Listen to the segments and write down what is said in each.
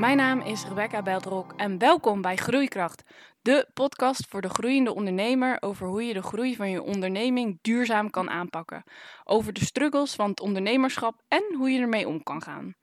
Mijn naam is Rebecca Beltrok en welkom bij Groeikracht, de podcast voor de groeiende ondernemer over hoe je de groei van je onderneming duurzaam kan aanpakken, over de struggles van het ondernemerschap en hoe je ermee om kan gaan.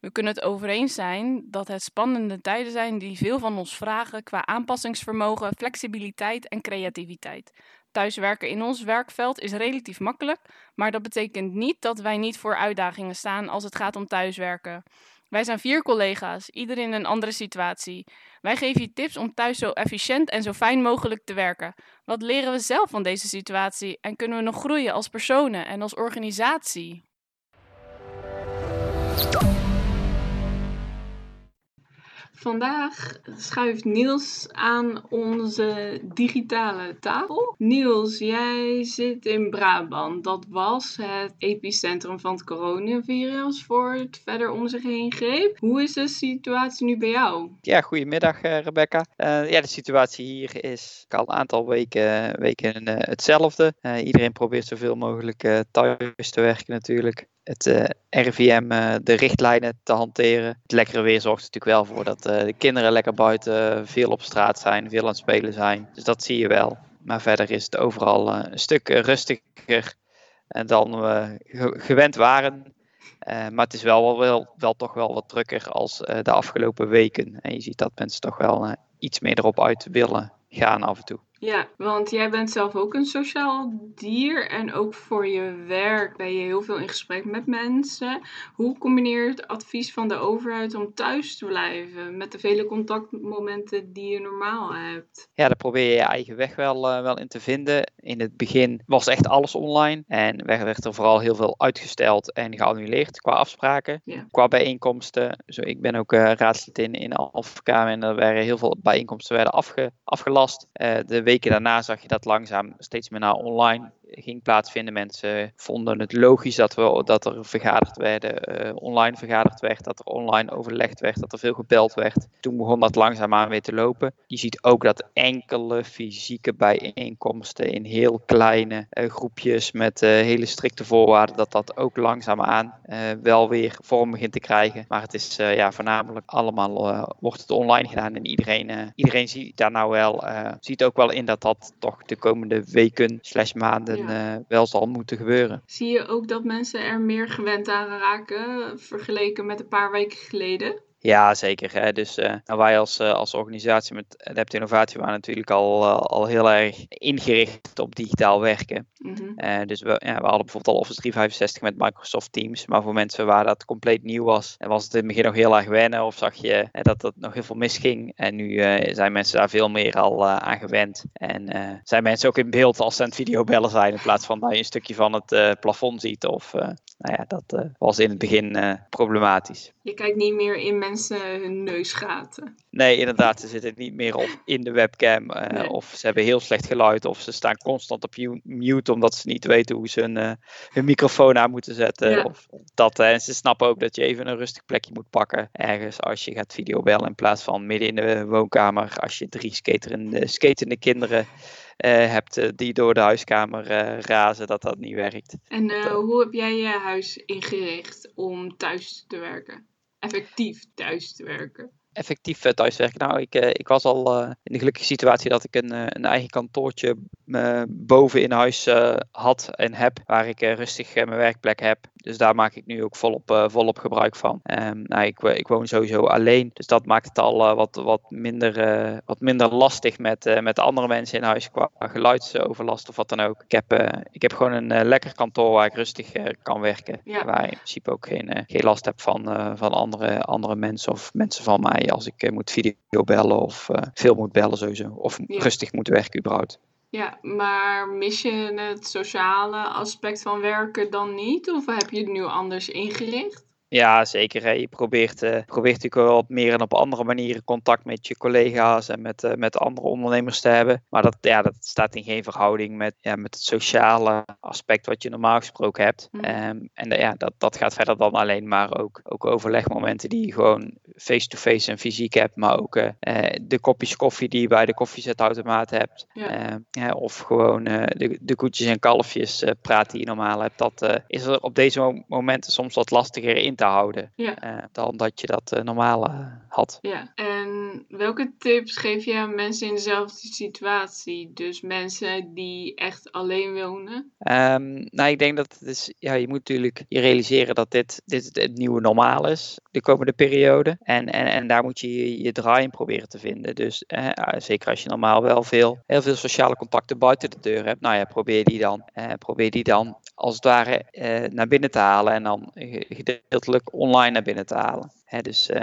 We kunnen het over eens zijn dat het spannende tijden zijn die veel van ons vragen qua aanpassingsvermogen, flexibiliteit en creativiteit. Thuiswerken in ons werkveld is relatief makkelijk, maar dat betekent niet dat wij niet voor uitdagingen staan als het gaat om thuiswerken. Wij zijn vier collega's, ieder in een andere situatie. Wij geven je tips om thuis zo efficiënt en zo fijn mogelijk te werken. Wat leren we zelf van deze situatie en kunnen we nog groeien als personen en als organisatie? Vandaag schuift Niels aan onze digitale tafel. Niels, jij zit in Brabant. Dat was het epicentrum van het coronavirus voor het verder om zich heen greep. Hoe is de situatie nu bij jou? Ja, goedemiddag uh, Rebecca. Uh, ja, de situatie hier is al een aantal weken, weken uh, hetzelfde. iedereen probeert zoveel mogelijk thuis te werken natuurlijk het uh, eh, RIVM eh, de richtlijnen te hanteren. Het lekkere weer zorgt er natuurlijk wel voor dat uh, de kinderen lekker buiten veel op straat zijn, veel aan het spelen zijn. Dus dat zie je wel. Maar verder is het overal een stuk rustiger dan we gewend waren. maar het is wel, wel, wel, toch wel wat drukker als de afgelopen weken. En je ziet dat mensen toch wel iets meer erop uit willen gaan af en toe. Ja, want jij bent zelf ook een sociaal dier en ook voor je werk ben je heel veel in gesprek met mensen. Hoe combineer je het advies van de overheid om thuis te blijven met de vele contactmomenten die je normaal hebt? Ja, daar probeer je je eigen weg wel, uh, wel in te vinden. In het begin was echt alles online en werd er vooral heel veel uitgesteld en geannuleerd qua afspraken, ja. qua bijeenkomsten. Zo, ik ben ook uh, raadslid in, in Alpha en er werden heel veel bijeenkomsten werden afge, afgelast. Uh, de weken daarna zag je dat langzaam steeds meer naar online ging plaatsvinden. Mensen vonden het logisch dat, we, dat er vergaderd werden, uh, online vergaderd werd, dat er online overlegd werd, dat er veel gebeld werd. Toen begon dat langzaamaan weer te lopen. Je ziet ook dat enkele fysieke bijeenkomsten in heel kleine uh, groepjes met uh, hele strikte voorwaarden, dat dat ook langzaamaan wel weer vorm begint te krijgen. Maar het is ja, voornamelijk allemaal wordt het online gedaan en iedereen, iedereen ziet daar nou wel, ziet ook wel in dat dat toch de komende weken slash maanden ja. wel zal moeten gebeuren. Zie je ook dat mensen er meer gewend aan raken vergeleken met een paar weken geleden? Ja, zeker. Hè. Dus uh, wij als, uh, als organisatie met Adapt Innovatie waren natuurlijk al, uh, al heel erg ingericht op digitaal werken. Mm -hmm. dus we, ja, we hadden bijvoorbeeld al Office 365 met Microsoft Teams. Maar voor mensen waar dat compleet nieuw was, was het in het begin nog heel erg wennen. Of zag je dat dat nog heel veel misging. En nu zijn mensen daar veel meer al aan gewend. En zijn mensen ook in beeld als ze aan het videobellen zijn. In plaats van dat je een stukje van het plafond ziet. Of nou ja, dat was in het begin problematisch. Je kijkt niet meer in mensen hun neusgaten. Nee, inderdaad. Ze zitten niet meer op in de webcam. Uh, Of ze hebben heel slecht geluid. Of ze staan constant op mute omdat ze niet weten hoe ze hun, hun microfoon aan moeten zetten. Of dat. En ze snappen ook dat je even een rustig plekje moet pakken. Ergens als je gaat videobellen in plaats van midden in de woonkamer. Als je drie skaterende, skatende kinderen hebt die door de huiskamer razen, dat dat niet werkt. En hoe heb jij je huis ingericht om thuis te werken? effectief thuis te werken? Effectief eh, thuiswerken. Nou, ik, eh, ik was al uh, in de gelukkige situatie dat ik een, een eigen kantoortje boven in huis had en heb, waar ik rustig mijn werkplek heb. Dus daar maak ik nu ook volop, volop gebruik van. Um, nou, ik, ik, woon sowieso alleen, dus dat maakt het al wat, wat, minder, wat minder lastig met, met andere mensen in huis qua geluidsoverlast of wat dan ook. Ik heb, ik heb gewoon een lekker kantoor waar ik rustig kan werken. Ja. Waar ik in principe ook geen, geen last heb van, van andere, andere mensen of mensen van mij als ik moet videobellen of veel moet bellen sowieso. Of ja. rustig moet werken überhaupt. Ja, maar mis je het sociale aspect van werken dan niet? Of heb je het nu anders ingericht? Ja, zeker. Hè. Je probeert, uh, probeert natuurlijk wel op meer en op andere manieren contact met je collega's en met, uh, met andere ondernemers te hebben. Maar dat, ja, dat staat in geen verhouding met, ja, met het sociale aspect wat je normaal gesproken hebt. Mm. Um, en ja, dat, dat gaat verder dan alleen maar ook, ook overlegmomenten die je gewoon face-to-face en fysiek hebt. Maar ook uh, de kopjes koffie die je bij de koffiezetautomaat hebt. Ja. Ja, of gewoon de, de koetjes en kalfjes praten die je normaal hebt. Dat is er op deze momenten soms wat lastiger in te houden dan dat je dat normaal had. Ja, en welke tips geef je aan mensen in dezelfde situatie? Dus mensen die echt alleen wonen? Um, nou, ik denk dat het is, ja, je moet natuurlijk je realiseren dat dit, dit het nieuwe normaal is de komende periode. En, en, en daar moet je je, draai in proberen te vinden. Dus eh, zeker als je normaal wel veel, heel veel sociale contacten buiten de deur hebt, nou ja, probeer die dan, eh, probeer die dan als het ware eh, naar binnen te halen en dan gedeeltelijk online naar binnen te halen dus uh,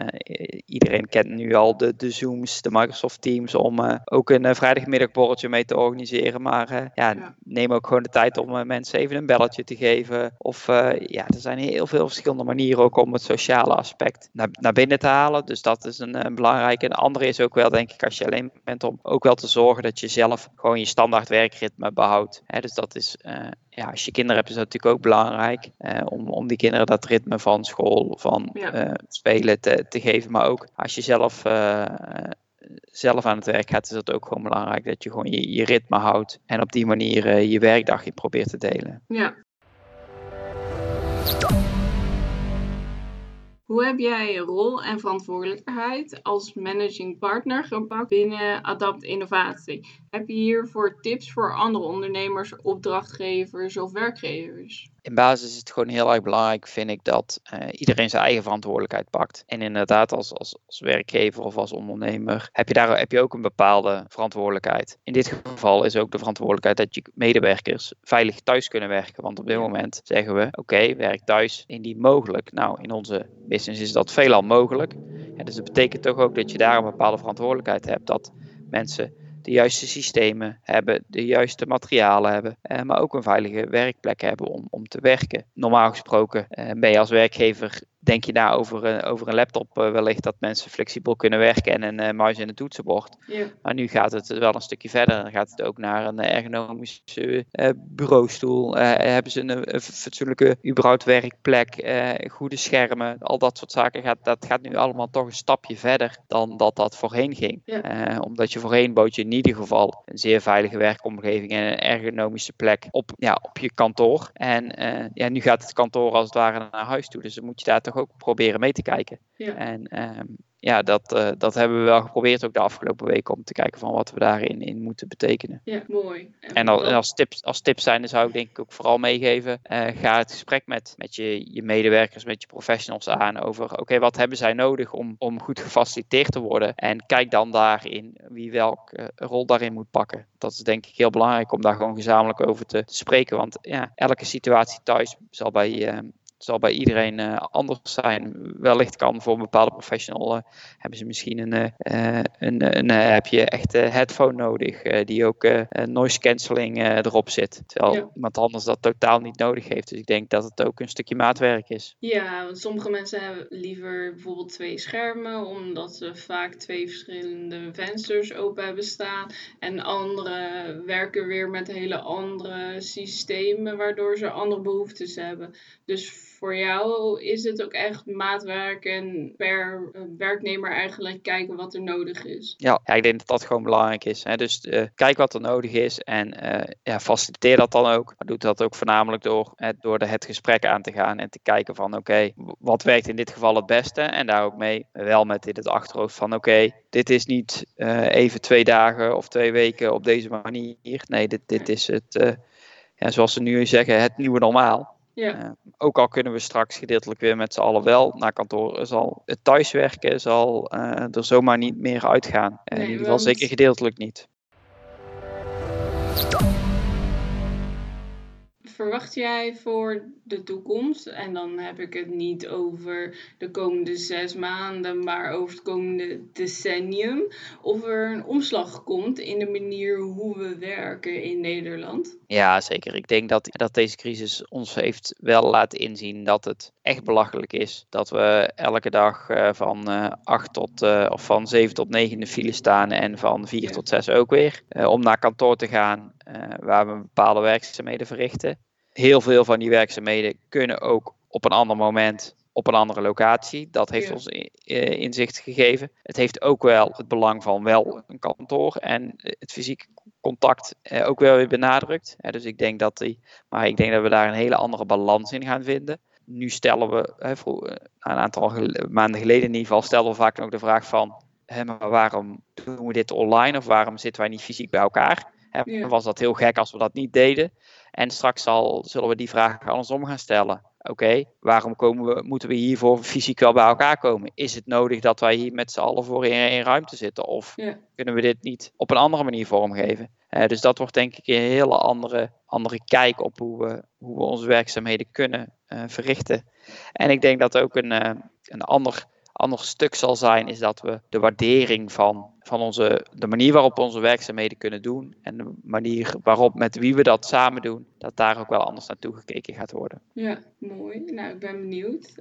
iedereen kent nu al de, de Zooms, de Microsoft Teams, om uh, ook een uh, vrijdagmiddagborreltje mee te organiseren. Maar ja, neem ook gewoon de tijd om mensen even een belletje te geven. Of ja, er zijn heel veel verschillende manieren ook om het sociale aspect naar, naar binnen te halen. Dus dat is een, een belangrijke. En de andere is ook wel, denk ik, als je alleen bent, om ook wel te zorgen dat je zelf gewoon je standaard werkritme behoudt. dus dat is ja, als je kinderen hebt, is dat natuurlijk ook belangrijk. Eh, om, om die kinderen dat ritme van school, van ja. Spelen te, te geven. Maar ook als je zelf, uh, zelf aan het werk gaat, is dat ook gewoon belangrijk. Dat je gewoon je, ritme houdt. En op die manier je werkdag probeert te delen. Ja. Hoe heb jij rol en verantwoordelijkheid als managing partner gepakt binnen Adapt Innovatie? Heb je hiervoor tips voor andere ondernemers, opdrachtgevers of werkgevers? in basis is het gewoon heel erg belangrijk, vind ik, dat uh, iedereen zijn eigen verantwoordelijkheid pakt. En inderdaad, als, als, als werkgever of als ondernemer heb je daar heb je ook een bepaalde verantwoordelijkheid. In dit geval is ook de verantwoordelijkheid dat je medewerkers veilig thuis kunnen werken. Want op dit moment zeggen we, oké, werk thuis indien mogelijk. Nou, in onze business is dat veelal mogelijk. Ja, dus dat betekent toch ook dat je daar een bepaalde verantwoordelijkheid hebt. Dat mensen de juiste systemen hebben, de juiste materialen hebben, eh, maar ook een veilige werkplek hebben om, om te werken. Normaal gesproken eh, ben je als werkgever denk je na over, een, over een laptop uh, wellicht dat mensen flexibel kunnen werken en een uh, muis en een toetsenbord. Maar nu gaat het wel een stukje verder. Dan gaat het ook naar een ergonomische uh, bureaustoel. hebben ze een, fatsoenlijke überhaupt werkplek, goede schermen, al dat soort zaken. Gaat, dat gaat nu allemaal toch een stapje verder dan dat dat voorheen ging. omdat je voorheen bood je in ieder geval een zeer veilige werkomgeving en een ergonomische plek op, ja, op je kantoor. En ja, nu gaat het kantoor als het ware naar huis toe. Dus dan moet je daar toch ook proberen mee te kijken. Ja. En ehm, ja, dat, uh, dat hebben we wel geprobeerd ook de afgelopen weken om te kijken van wat we daarin in moeten betekenen. Ja, mooi. En, als, als, tips, als tips zijn, dan zou ik denk ik ook vooral meegeven, uh, ga het gesprek met, met je, je medewerkers, met je professionals aan over, oké, wat hebben zij nodig om, om goed gefaciliteerd te worden? En kijk dan daarin wie welke rol daarin moet pakken. Dat is denk ik heel belangrijk om daar gewoon gezamenlijk over te, te spreken, want ja, elke situatie thuis zal bij... Uh, zal bij iedereen uh, anders zijn. Wellicht kan voor een bepaalde professional uh, hebben ze misschien een, een, een heb je echt headphone nodig die ook noise cancelling erop zit. Terwijl iemand anders dat totaal niet nodig heeft. Dus ik denk dat het ook een stukje maatwerk is. Ja, want sommige mensen hebben liever bijvoorbeeld twee schermen, omdat ze vaak twee verschillende vensters open hebben staan. En anderen werken weer met hele andere systemen, waardoor ze andere behoeftes hebben. Dus voor jou is het ook echt maatwerk en per eh, werknemer eigenlijk kijken wat er nodig is. Ja, ik denk dat dat gewoon belangrijk is. Hè. Dus uh, kijk wat er nodig is en uh, ja, faciliteer dat dan ook. Maar doe dat ook voornamelijk door, uh, door de, het gesprek aan te gaan en te kijken van oké, wat werkt in dit geval het beste? En daar ook mee wel met in het achterhoofd van oké, dit is niet even twee dagen of twee weken op deze manier. Nee, dit, dit is het, ja, zoals ze nu zeggen, het nieuwe normaal. Ja. Uh, ook al kunnen we straks gedeeltelijk weer met z'n allen wel naar kantoor, zal het thuiswerken zal, uh, er zomaar niet meer uitgaan. Nee, in ieder geval want... zeker gedeeltelijk niet. Verwacht jij voor de toekomst? En dan heb ik het niet over de komende zes maanden, maar over het komende decennium. Of er een omslag komt in de manier hoe we werken in Nederland? Ja, zeker. Ik denk dat, dat deze crisis ons heeft wel laten inzien dat het echt belachelijk is. Dat we elke dag uh, van uh, eh, 8 tot, uh, of van 7 tot 9 in de file staan en van 4 tot 6 ook weer. om naar kantoor te gaan waar we bepaalde werkzaamheden verrichten heel veel van die werkzaamheden kunnen ook op een ander moment op een andere locatie. Dat heeft ons eh, inzicht gegeven. Het heeft ook wel het belang van wel een kantoor en het fysieke contact eh, ook wel weer benadrukt. dus ik denk dat die, maar ik denk dat we daar een hele andere balans in gaan vinden. nu stellen we, voor, een aantal maanden geleden in ieder geval, stelden we vaak nog de vraag van, maar waarom doen we dit online of waarom zitten wij niet fysiek bij elkaar? Was dat heel gek als we dat niet deden? En straks zal, zullen we die vraag andersom gaan stellen. Oké, waarom komen we, moeten we hiervoor fysiek wel bij elkaar komen? Is het nodig dat wij hier met z'n allen voor in één ruimte zitten? Of kunnen we dit niet op een andere manier vormgeven? Uh, dus dat wordt denk ik een hele andere, andere kijk op hoe we, hoe we onze werkzaamheden kunnen uh, verrichten. En ik denk dat ook een, uh, een ander ander stuk zal zijn, is dat we de waardering van, van onze, de manier waarop we onze werkzaamheden kunnen doen en de manier waarop met wie we dat samen doen, dat daar ook wel anders naartoe gekeken gaat worden. Ja, mooi. Nou, ik ben benieuwd.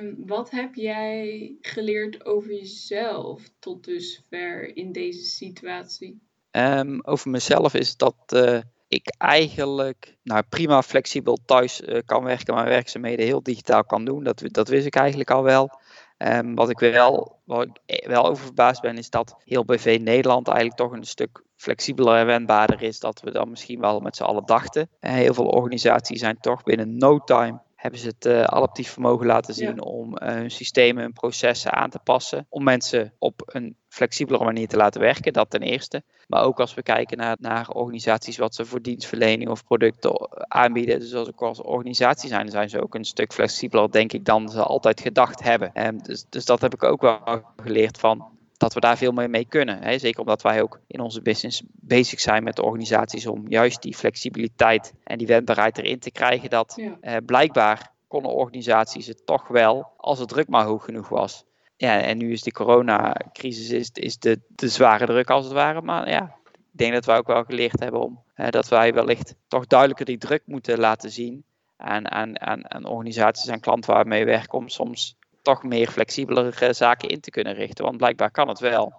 Um, wat heb jij geleerd over jezelf tot dusver in deze situatie? Um, over mezelf is dat uh, ik eigenlijk nou, prima flexibel thuis uh, kan werken, mijn werkzaamheden heel digitaal kan doen. Dat, dat wist ik eigenlijk al wel. Um, wat ik wel, ik wel over verbaasd ben, is dat heel BV Nederland eigenlijk toch een stuk flexibeler en wendbaarder is dan we dan misschien wel met z'n allen dachten. En heel veel organisaties zijn toch binnen no time hebben ze het uh, adaptief vermogen laten zien om uh, hun systemen en processen aan te passen. Om mensen op een flexibelere manier te laten werken, dat ten eerste. Maar ook als we kijken naar, naar organisaties wat ze voor dienstverlening of producten aanbieden. Dus als, als organisatie zijn, zijn ze ook een stuk flexibeler, denk ik, dan ze altijd gedacht hebben. En dus, dus dat heb ik ook wel geleerd van dat we daar veel meer mee kunnen. Hè? Zeker omdat wij ook in onze business bezig zijn met organisaties om juist die flexibiliteit en die wendbaarheid erin te krijgen. Dat eh, blijkbaar konden organisaties het toch wel als het druk maar hoog genoeg was. Ja, en nu is de coronacrisis is, is de, de zware druk als het ware. Maar ja, ik denk dat wij ook wel geleerd hebben om eh, dat wij wellicht toch duidelijker die druk moeten laten zien aan, aan, aan, aan organisaties en klanten waar we werken om soms toch meer flexibelere zaken in te kunnen richten. Want blijkbaar kan het wel.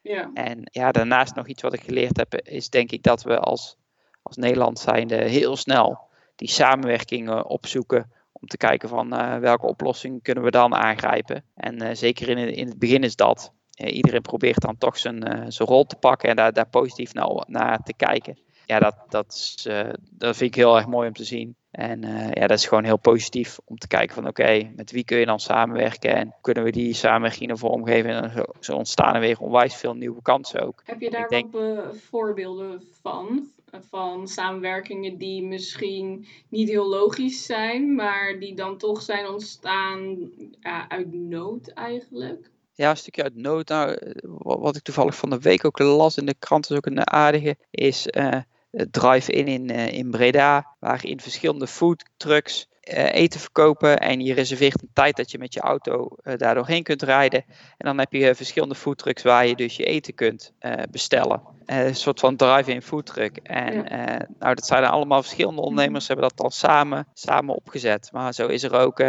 Ja. En ja, daarnaast nog iets wat ik geleerd heb, is denk ik dat we als, als Nederland zijnde heel snel die samenwerking opzoeken om te kijken van uh, welke oplossing kunnen we dan aangrijpen. En uh, zeker in, in het begin is dat. Uh, iedereen probeert dan toch zijn, zijn rol te pakken en daar, daar positief naar, naar te kijken. Ja, dat, dat, is, dat vind ik heel erg mooi om te zien. En uh, ja, dat is gewoon heel positief om te kijken van oké, met wie kun je dan samenwerken en kunnen we die samenwerking vormgeven en zo, zo ontstaan er weer onwijs veel nieuwe kansen ook. Heb je daar denk... ook voorbeelden van? Van samenwerkingen die misschien niet heel logisch zijn, maar die dan toch zijn ontstaan ja, uit nood eigenlijk? Ja, een stukje uit nood. Nou, wat ik toevallig van de week ook las in de krant, is ook een aardige, is uh, drive-in in, uh, in Breda, waarin verschillende foodtrucks uh, eten verkopen en je reserveert een tijd dat je met je auto daar doorheen kunt rijden. En dan heb je verschillende foodtrucks waar je dus je eten kunt bestellen. een soort van drive-in foodtruck. En ja. nou, dat zijn allemaal verschillende ondernemers, hebben dat dan samen, samen opgezet. Maar zo is er ook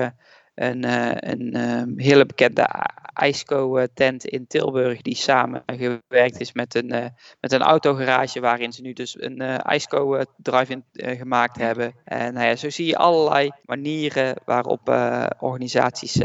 een, een um, hele bekende IJsco-tent in Tilburg, die samen gewerkt is met een, uh, met een autogarage, waarin ze nu dus een uh, IJsco-drive-in uh, gemaakt hebben. En nou ja, zo zie je allerlei manieren waarop organisaties,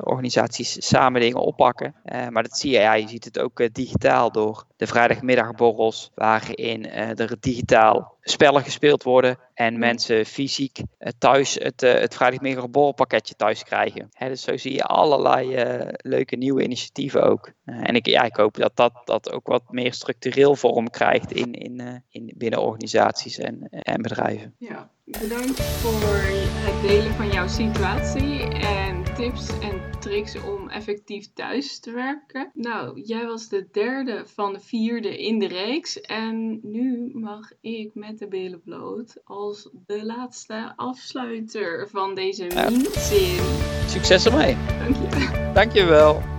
organisaties samen dingen oppakken. maar dat zie je, ja, je ziet het ook digitaal door de vrijdagmiddagborrels, waarin er digitaal spellen gespeeld worden en mensen fysiek thuis het, het vrijdagmiddagborrelpakketje thuis krijgen. dus zo zie je allerlei leuke nieuwe initiatieven ook. Uh, en ik, ja, ik hoop dat, dat dat ook wat meer structureel vorm krijgt in, in, uh, in binnen organisaties en, en bedrijven. Ja, bedankt voor het delen van jouw situatie en tips en tricks om effectief thuis te werken. Nou, jij was de derde van de vierde in de reeks en nu mag ik met de billen bloot als de laatste afsluiter van deze mini-serie. Succes ermee! Dank je. Dankjewel.